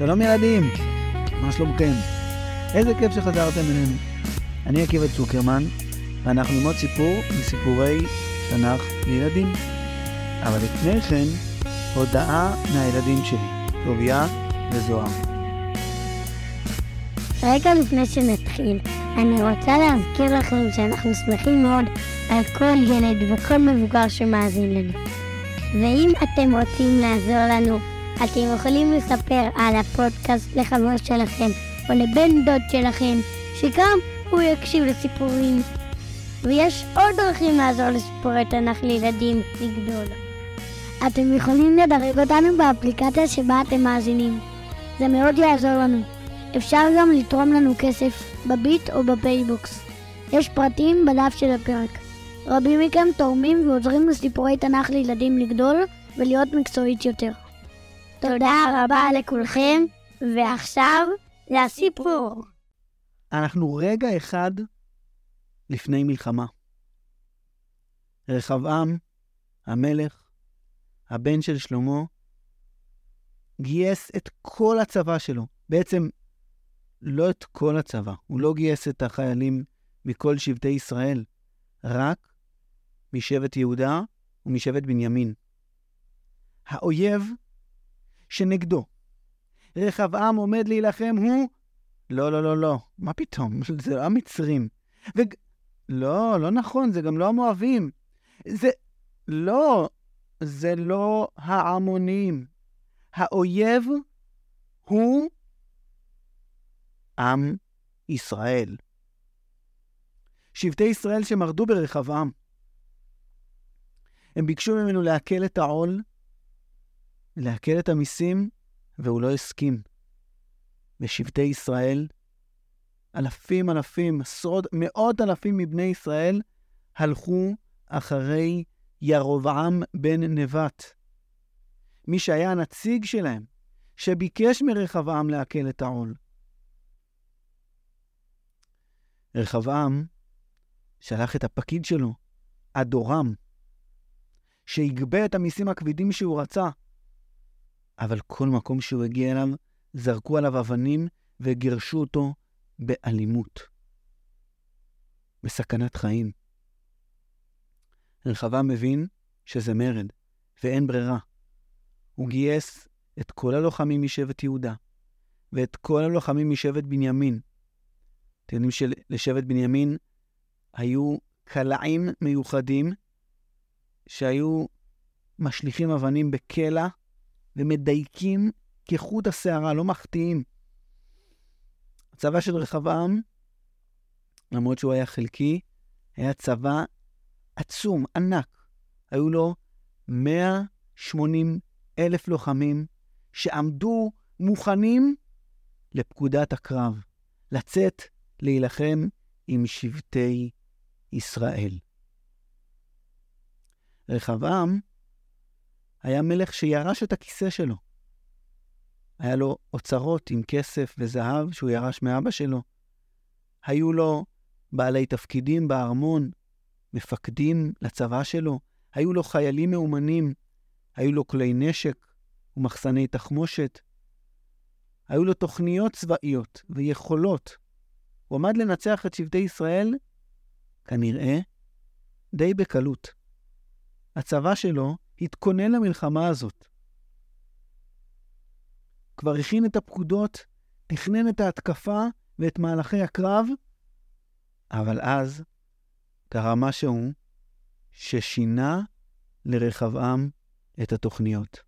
שלום ילדים, מה שלומכם? איזה כיף שחזרתם אלינו. אני עקיבא צוקרמן, ואנחנו ללמוד סיפור מסיפורי תנ"ך לילדים. אבל לפני כן, הודעה מהילדים שלי, טוביה וזוהר. רגע לפני שנתחיל, אני רוצה להזכיר לכם שאנחנו שמחים מאוד על כל ילד וכל מבוגר שמאזין לנו. ואם אתם רוצים לעזור לנו, אתם יכולים לספר על הפודקאסט לחבר שלכם או לבן דוד שלכם, שגם הוא יקשיב לסיפורים. ויש עוד דרכים לעזור לסיפורי תנ"ך לילדים לגדול. אתם יכולים לדרג אותנו באפליקציה שבה אתם מאזינים. זה מאוד יעזור לנו. אפשר גם לתרום לנו כסף בביט או בפייבוקס. יש פרטים בדף של הפרק. רבים מכם תורמים ועוזרים לסיפורי תנ"ך לילדים לגדול ולהיות מקצועית יותר. תודה רבה לכולכם, ועכשיו לסיפור. אנחנו רגע אחד לפני מלחמה. רחבעם, המלך, הבן של שלמה, גייס את כל הצבא שלו. בעצם, לא את כל הצבא. הוא לא גייס את החיילים מכל שבטי ישראל, רק משבט יהודה ומשבט בנימין. האויב שנגדו רחבעם עומד להילחם הוא... לא, לא, לא, לא. מה פתאום? זה לא המצרים. ו... לא, לא נכון, זה גם לא המואבים. זה... לא, זה לא העמונים. האויב הוא עם ישראל. שבטי ישראל שמרדו ברחבעם. הם ביקשו ממנו להקל את העול, להקל את המיסים, והוא לא הסכים. ושבטי ישראל, אלפים אלפים, עשרות, מאות אלפים מבני ישראל, הלכו אחרי ירבעם בן נבט. מי שהיה הנציג שלהם, שביקש מרחבעם להקל את העול. רחבעם שלח את הפקיד שלו, אדורם, שיגבה את המיסים הכבדים שהוא רצה. אבל כל מקום שהוא הגיע אליו, זרקו עליו אבנים וגירשו אותו באלימות. בסכנת חיים. רחבעם מבין שזה מרד, ואין ברירה. הוא גייס את כל הלוחמים משבט יהודה, ואת כל הלוחמים משבט בנימין. אתם יודעים שלשבט בנימין היו קלעים מיוחדים שהיו משליכים אבנים בקלע ומדייקים כחוט השערה, לא מחטיאים. הצבא של רחבעם, למרות שהוא היה חלקי, היה צבא עצום, ענק. היו לו 180 אלף לוחמים שעמדו מוכנים לפקודת הקרב, לצאת להילחם עם שבטי ישראל. רחבעם היה מלך שירש את הכיסא שלו. היה לו אוצרות עם כסף וזהב שהוא ירש מאבא שלו. היו לו בעלי תפקידים בארמון, מפקדים לצבא שלו, היו לו חיילים מאומנים, היו לו כלי נשק ומחסני תחמושת, היו לו תוכניות צבאיות ויכולות. הוא עמד לנצח את שבטי ישראל, כנראה, די בקלות. הצבא שלו התכונן למלחמה הזאת. כבר הכין את הפקודות, תכנן את ההתקפה ואת מהלכי הקרב, אבל אז קרה משהו ששינה לרחבעם את התוכניות.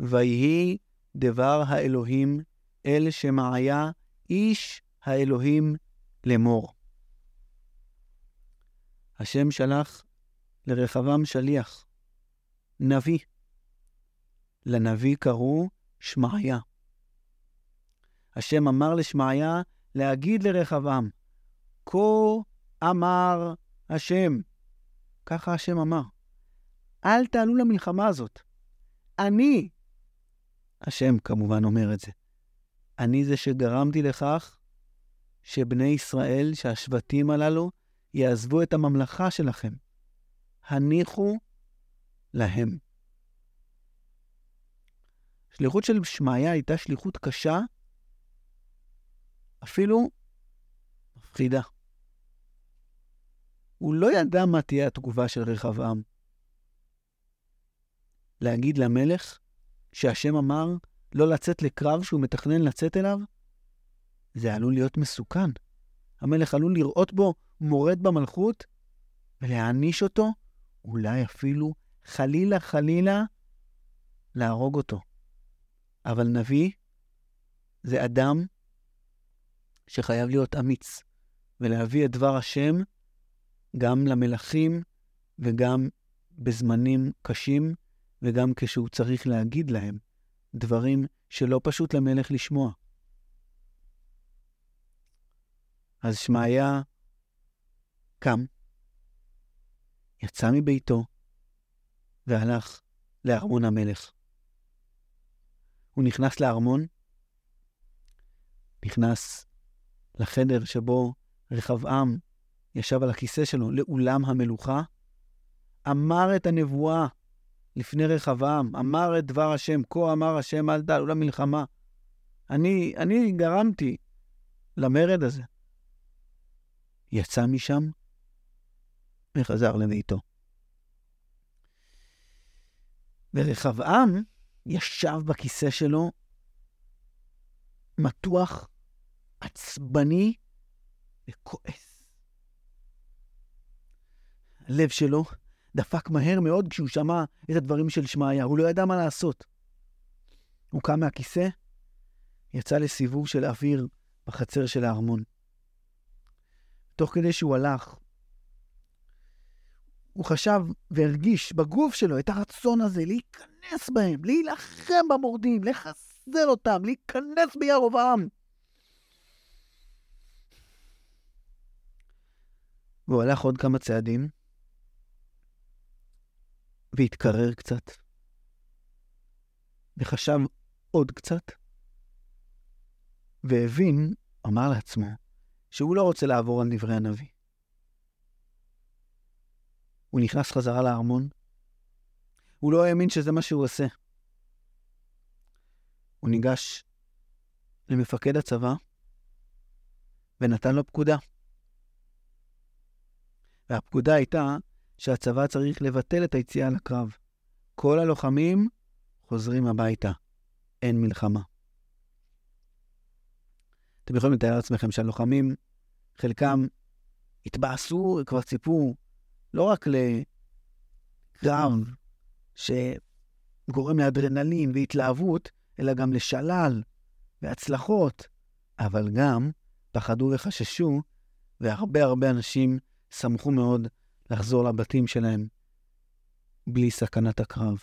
ויהי דבר האלוהים אל שמעיה איש האלוהים לאמור. השם שלח לרחבעם שליח, נביא. לנביא קראו שמעיה. השם אמר לשמעיה להגיד לרחבעם, כה אמר השם. ככה השם אמר. אל תעלו למלחמה הזאת. אני, השם כמובן אומר את זה, אני זה שגרמתי לכך שבני ישראל, שהשבטים הללו, יעזבו את הממלכה שלכם. הניחו להם. השליחות של שמעיה הייתה שליחות קשה, אפילו מפחידה. הוא לא ידע מה תהיה התגובה של רחבעם. להגיד למלך שהשם אמר לא לצאת לקרב שהוא מתכנן לצאת אליו? זה עלול להיות מסוכן. המלך עלול לראות בו מורד במלכות ולהעניש אותו, אולי אפילו, חלילה חלילה, להרוג אותו. אבל נביא זה אדם שחייב להיות אמיץ ולהביא את דבר השם גם למלכים וגם בזמנים קשים וגם כשהוא צריך להגיד להם דברים שלא פשוט למלך לשמוע. אז שמעיה קם, יצא מביתו והלך לארמון המלך. הוא נכנס לארמון, נכנס לחדר שבו רחבעם ישב על הכיסא שלו, לאולם המלוכה, אמר את הנבואה לפני רחבעם, אמר את דבר השם, כה אמר השם אל תעלו למלחמה. אני, אני גרמתי למרד הזה. יצא משם וחזר לביתו. ורחבעם ישב בכיסא שלו, מתוח, עצבני וכועס. הלב שלו דפק מהר מאוד כשהוא שמע את הדברים של שמעיה, הוא לא ידע מה לעשות. הוא קם מהכיסא, יצא לסיבוב של אוויר בחצר של הארמון. תוך כדי שהוא הלך, הוא חשב והרגיש בגוף שלו את הרצון הזה להיכנס בהם, להילחם במורדים, לחסל אותם, להיכנס בירובעם. והוא הלך עוד כמה צעדים, והתקרר קצת, וחשב עוד קצת, והבין, אמר לעצמו, שהוא לא רוצה לעבור על דברי הנביא. הוא נכנס חזרה לארמון, הוא לא האמין שזה מה שהוא עושה. הוא ניגש למפקד הצבא ונתן לו פקודה. והפקודה הייתה שהצבא צריך לבטל את היציאה לקרב. כל הלוחמים חוזרים הביתה. אין מלחמה. אתם יכולים לתאר לעצמכם שהלוחמים, חלקם התבאסו, כבר ציפו לא רק לקרב שגורם לאדרנלין והתלהבות, אלא גם לשלל והצלחות, אבל גם פחדו וחששו, והרבה הרבה אנשים שמחו מאוד לחזור לבתים שלהם בלי סכנת הקרב.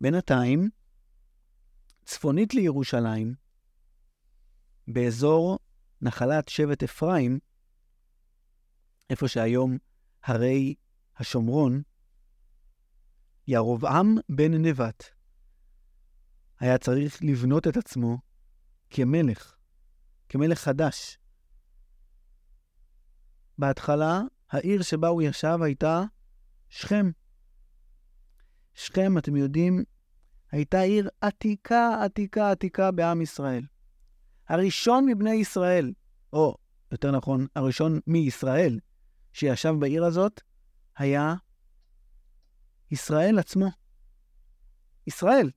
בינתיים, צפונית לירושלים, באזור נחלת שבט אפרים, איפה שהיום הרי השומרון, ירבעם בן נבט היה צריך לבנות את עצמו כמלך, כמלך חדש. בהתחלה, העיר שבה הוא ישב הייתה שכם. שכם, אתם יודעים, הייתה עיר עתיקה, עתיקה, עתיקה בעם ישראל. הראשון מבני ישראל, או יותר נכון, הראשון מישראל, שישב בעיר הזאת, היה ישראל עצמו. ישראל,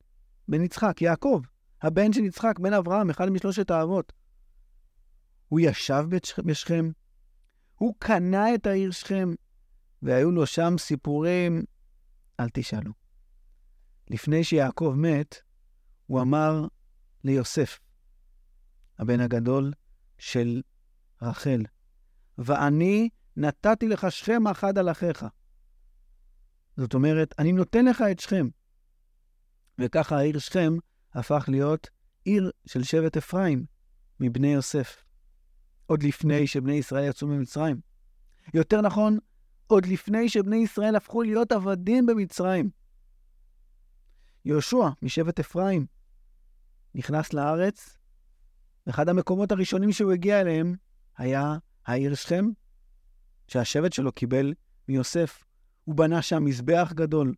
בן יצחק, יעקב, הבן של יצחק, בן אברהם, אחד משלושת האבות. הוא ישב בשכם, הוא קנה את העיר שכם, והיו לו שם סיפורים, אל תשאלו. לפני שיעקב מת, הוא אמר ליוסף, הבן הגדול של רחל, ואני נתתי לך שכם אחד על אחיך. זאת אומרת, אני נותן לך את שכם. וככה העיר שכם הפך להיות עיר של שבט אפרים, מבני יוסף. עוד לפני שבני ישראל יצאו ממצרים. יותר נכון, עוד לפני שבני ישראל הפכו להיות עבדים במצרים. יהושע, משבט אפרים, נכנס לארץ, ואחד המקומות הראשונים שהוא הגיע אליהם היה העיר שכם, שהשבט שלו קיבל מיוסף. הוא בנה שם מזבח גדול.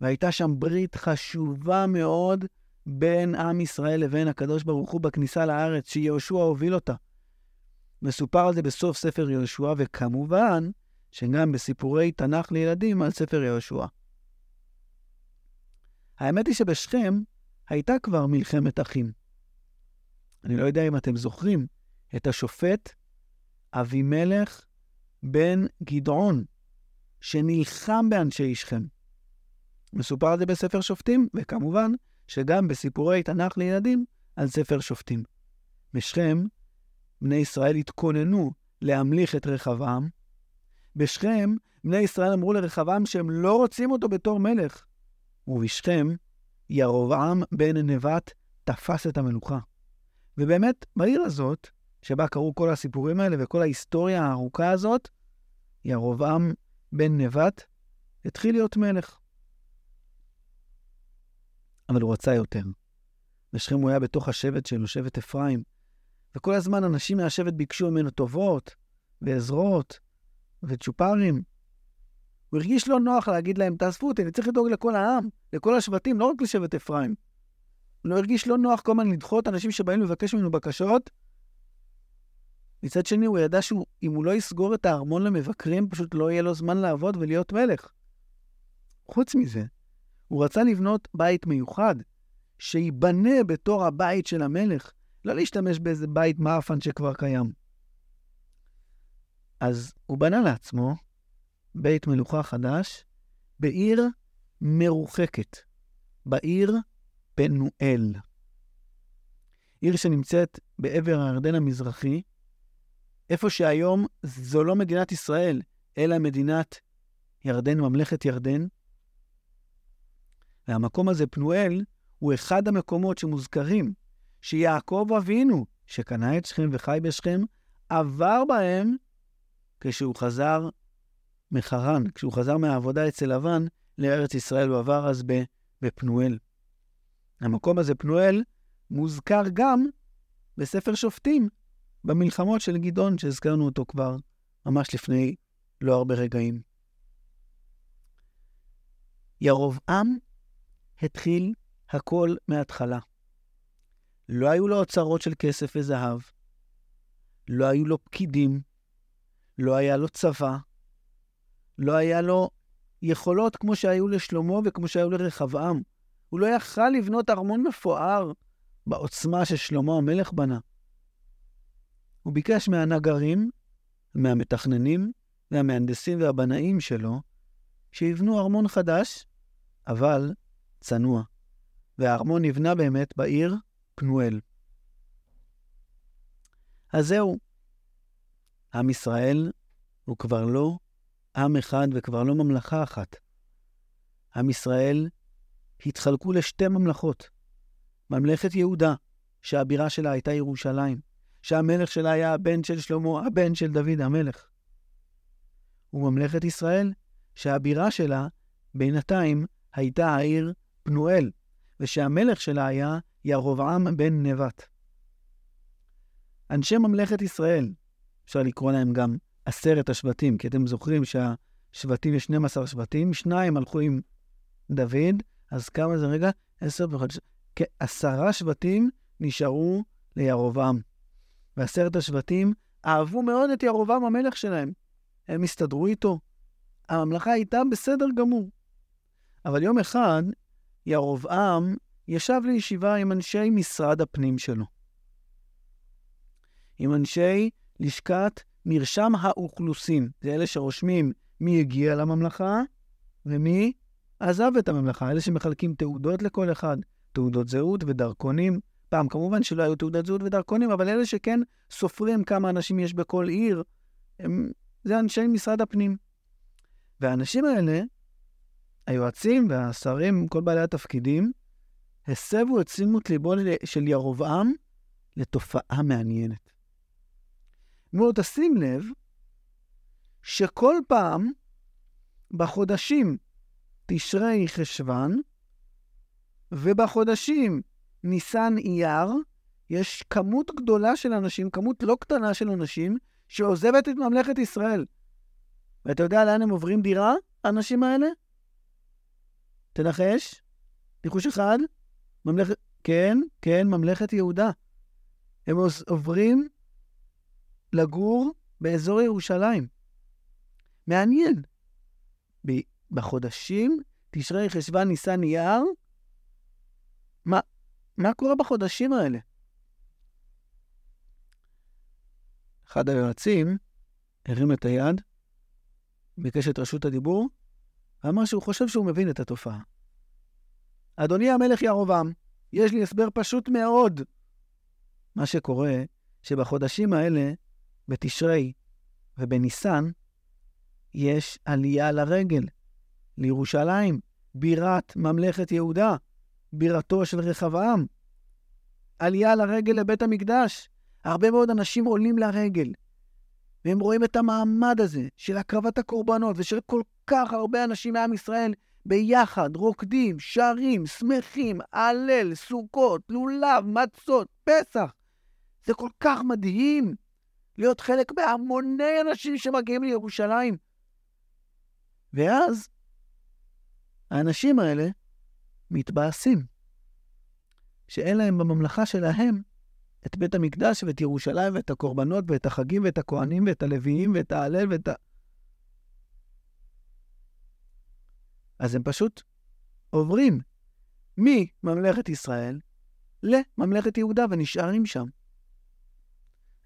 והייתה שם ברית חשובה מאוד בין עם ישראל לבין הקדוש ברוך הוא בכניסה לארץ, שיהושע הוביל אותה. מסופר על זה בסוף ספר יהושע, וכמובן שגם בסיפורי תנ"ך לילדים על ספר יהושע. האמת היא שבשכם הייתה כבר מלחמת אחים. אני לא יודע אם אתם זוכרים את השופט אבימלך בן גדעון, שנלחם באנשי שכם. מסופר על זה בספר שופטים, וכמובן שגם בסיפורי תנ"ך לילדים על ספר שופטים. בשכם, בני ישראל התכוננו להמליך את רחבעם. בשכם, בני ישראל אמרו לרחבעם שהם לא רוצים אותו בתור מלך. ובשכם, ירבעם בן נבט תפס את המלוכה. ובאמת, בעיר הזאת, שבה קרו כל הסיפורים האלה וכל ההיסטוריה הארוכה הזאת, ירבעם בן נבט התחיל להיות מלך. אבל הוא רצה יותר. בשכם הוא היה בתוך השבט שלו, שבט אפרים, וכל הזמן אנשים מהשבט ביקשו ממנו טובות, ועזרות, וצ'ופרים. הוא הרגיש לא נוח להגיד להם, תאספו אותי, אני צריך לדאוג לכל העם, לכל השבטים, לא רק לשבט אפרים. הוא הרגיש לא נוח כל הזמן לדחות אנשים שבאים לבקש ממנו בקשות. מצד שני, הוא ידע שאם הוא לא יסגור את הארמון למבקרים, פשוט לא יהיה לו זמן לעבוד ולהיות מלך. חוץ מזה, הוא רצה לבנות בית מיוחד, שייבנה בתור הבית של המלך, לא להשתמש באיזה בית מאפן שכבר קיים. אז הוא בנה לעצמו בית מלוכה חדש בעיר מרוחקת, בעיר פנואל. עיר שנמצאת בעבר הירדן המזרחי, איפה שהיום זו לא מדינת ישראל, אלא מדינת ירדן, ממלכת ירדן. והמקום הזה, פנואל, הוא אחד המקומות שמוזכרים, שיעקב אבינו, שקנה את שכם וחי בשכם, עבר בהם כשהוא חזר מחרן, כשהוא חזר מהעבודה אצל לבן לארץ ישראל, הוא עבר אז בפנואל. המקום הזה, פנואל, מוזכר גם בספר שופטים, במלחמות של גדעון, שהזכרנו אותו כבר ממש לפני לא הרבה רגעים. ירבעם התחיל הכל מההתחלה. לא היו לו אוצרות של כסף וזהב, לא היו לו פקידים, לא היה לו צבא, לא היה לו יכולות כמו שהיו לשלמה וכמו שהיו לרחבעם. הוא לא יכל לבנות ארמון מפואר בעוצמה ששלמה המלך בנה. הוא ביקש מהנגרים, מהמתכננים והמהנדסים והבנאים שלו, שיבנו ארמון חדש, אבל צנוע. והארמון נבנה באמת בעיר פנואל. אז זהו, עם ישראל הוא כבר לא עם אחד וכבר לא ממלכה אחת. עם ישראל התחלקו לשתי ממלכות. ממלכת יהודה, שהבירה שלה הייתה ירושלים, שהמלך שלה היה הבן של שלמה, הבן של דוד המלך. וממלכת ישראל, שהבירה שלה בינתיים הייתה העיר פנואל, ושהמלך שלה היה ירבעם בן נבט. אנשי ממלכת ישראל, אפשר לקרוא להם גם עשרת השבטים, כי אתם זוכרים שהשבטים, יש 12 שבטים, שניים הלכו עם דוד, אז כמה זה רגע? עשר וחודש. כעשרה שבטים נשארו לירובעם. ועשרת השבטים אהבו מאוד את ירובעם המלך שלהם. הם הסתדרו איתו. הממלכה הייתה בסדר גמור. אבל יום אחד ירובעם ישב לישיבה עם אנשי משרד הפנים שלו. עם אנשי לשכת מרשם האוכלוסין. זה אלה שרושמים מי הגיע לממלכה ומי עזב את הממלכה. אלה שמחלקים תעודות לכל אחד, תעודות זהות ודרכונים. פעם, כמובן שלא היו תעודת זהות ודרכונים, אבל אלה שכן סופרים כמה אנשים יש בכל עיר, הם, זה אנשי משרד הפנים. והאנשים האלה, היועצים והשרים, כל בעלי התפקידים, הסבו את שימות ליבו של ירבעם לתופעה מעניינת. לו, תשים לב שכל פעם בחודשים תשרי חשוון ובחודשים ניסן אייר, יש כמות גדולה של אנשים, כמות לא קטנה של אנשים, שעוזבת את ממלכת ישראל. ואתה יודע לאן הם עוברים דירה, האנשים האלה? תנחש. ניחוש אחד. ממלכת... כן, כן, ממלכת יהודה. הם עוברים לגור באזור ירושלים. מעניין. בחודשים תשרי חשוון ניסן אייר, מה, מה קורה בחודשים האלה? אחד היועצים הרים את היד, ביקש את רשות הדיבור, ואמר שהוא חושב שהוא מבין את התופעה. אדוני המלך ירובעם, יש לי הסבר פשוט מאוד. מה שקורה, שבחודשים האלה, בתשרי ובניסן, יש עלייה לרגל, לירושלים, בירת ממלכת יהודה, בירתו של רחבעם. עלייה לרגל לבית המקדש. הרבה מאוד אנשים עולים לרגל, והם רואים את המעמד הזה של הקרבת הקורבנות ושל כל כך הרבה אנשים מעם ישראל ביחד, רוקדים, שרים, שמחים, הלל, סוכות, לולב, מצות, פסח. זה כל כך מדהים להיות חלק בהמוני אנשים שמגיעים לירושלים. ואז האנשים האלה מתבאסים, שאין להם בממלכה שלהם את בית המקדש ואת ירושלים ואת הקורבנות ואת החגים ואת הכוהנים ואת הלוויים ואת ההלל ואת ה... אז הם פשוט עוברים מממלכת ישראל לממלכת יהודה ונשארים שם.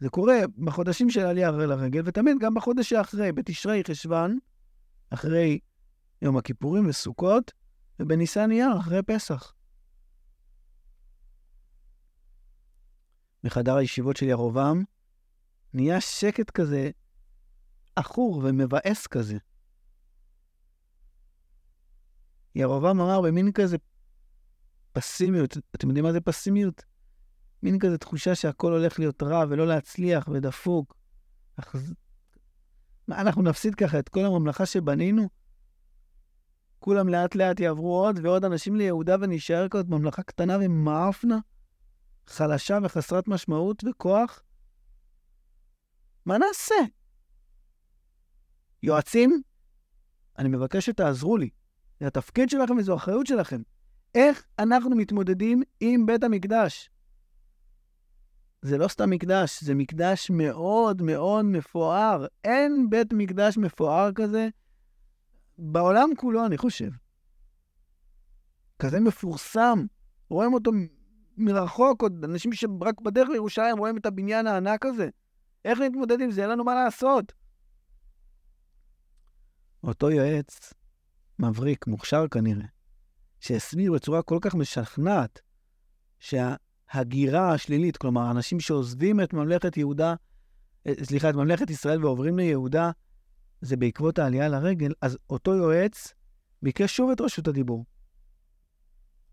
זה קורה בחודשים של עלייה לרגל, ותמיד גם בחודש שאחרי, בתשרי חשוון, אחרי יום הכיפורים וסוכות, ובניסן אייר אחרי פסח. בחדר הישיבות של ירובעם נהיה שקט כזה, עכור ומבאס כזה. ירובעם אמר במין כזה פסימיות, אתם יודעים מה זה פסימיות? מין כזה תחושה שהכל הולך להיות רע ולא להצליח ודפוק. אך... מה, אנחנו נפסיד ככה את כל הממלכה שבנינו? כולם לאט לאט יעברו עוד ועוד אנשים ליהודה ונשאר כזאת ממלכה קטנה ומאפנה, חלשה וחסרת משמעות וכוח? מה נעשה? יועצים, אני מבקש שתעזרו לי. זה התפקיד שלכם וזו האחריות שלכם. איך אנחנו מתמודדים עם בית המקדש? זה לא סתם מקדש, זה מקדש מאוד מאוד מפואר. אין בית מקדש מפואר כזה בעולם כולו, אני חושב. כזה מפורסם. רואים אותו מרחוק, עוד אנשים שרק בדרך לירושלים רואים את הבניין הענק הזה. איך נתמודד עם זה? אין לנו מה לעשות. אותו יועץ, מבריק, מוכשר כנראה, שהסביר בצורה כל כך משכנעת שההגירה השלילית, כלומר, אנשים שעוזבים את ממלכת יהודה, אה, סליחה, את ממלכת ישראל ועוברים ליהודה, זה בעקבות העלייה לרגל, אז אותו יועץ ביקש שוב את רשות הדיבור.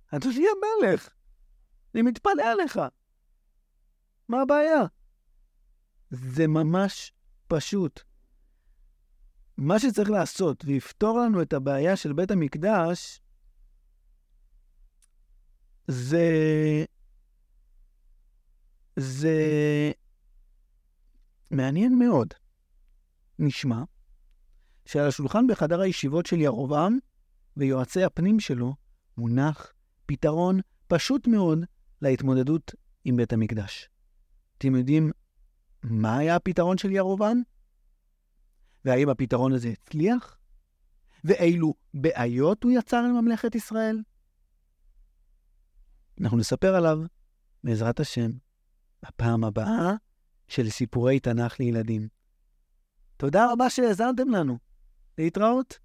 אדוני המלך, אני מתפלא עליך. מה הבעיה? זה ממש פשוט. מה שצריך לעשות ויפתור לנו את הבעיה של בית המקדש, זה... זה מעניין מאוד. נשמע שעל השולחן בחדר הישיבות של ירובעם ויועצי הפנים שלו מונח פתרון פשוט מאוד להתמודדות עם בית המקדש. אתם יודעים מה היה הפתרון של ירובעם? והאם הפתרון הזה הצליח? ואילו בעיות הוא יצר לממלכת ישראל? אנחנו נספר עליו, בעזרת השם, בפעם הבאה של סיפורי תנ"ך לילדים. תודה רבה שהאזנתם לנו. להתראות.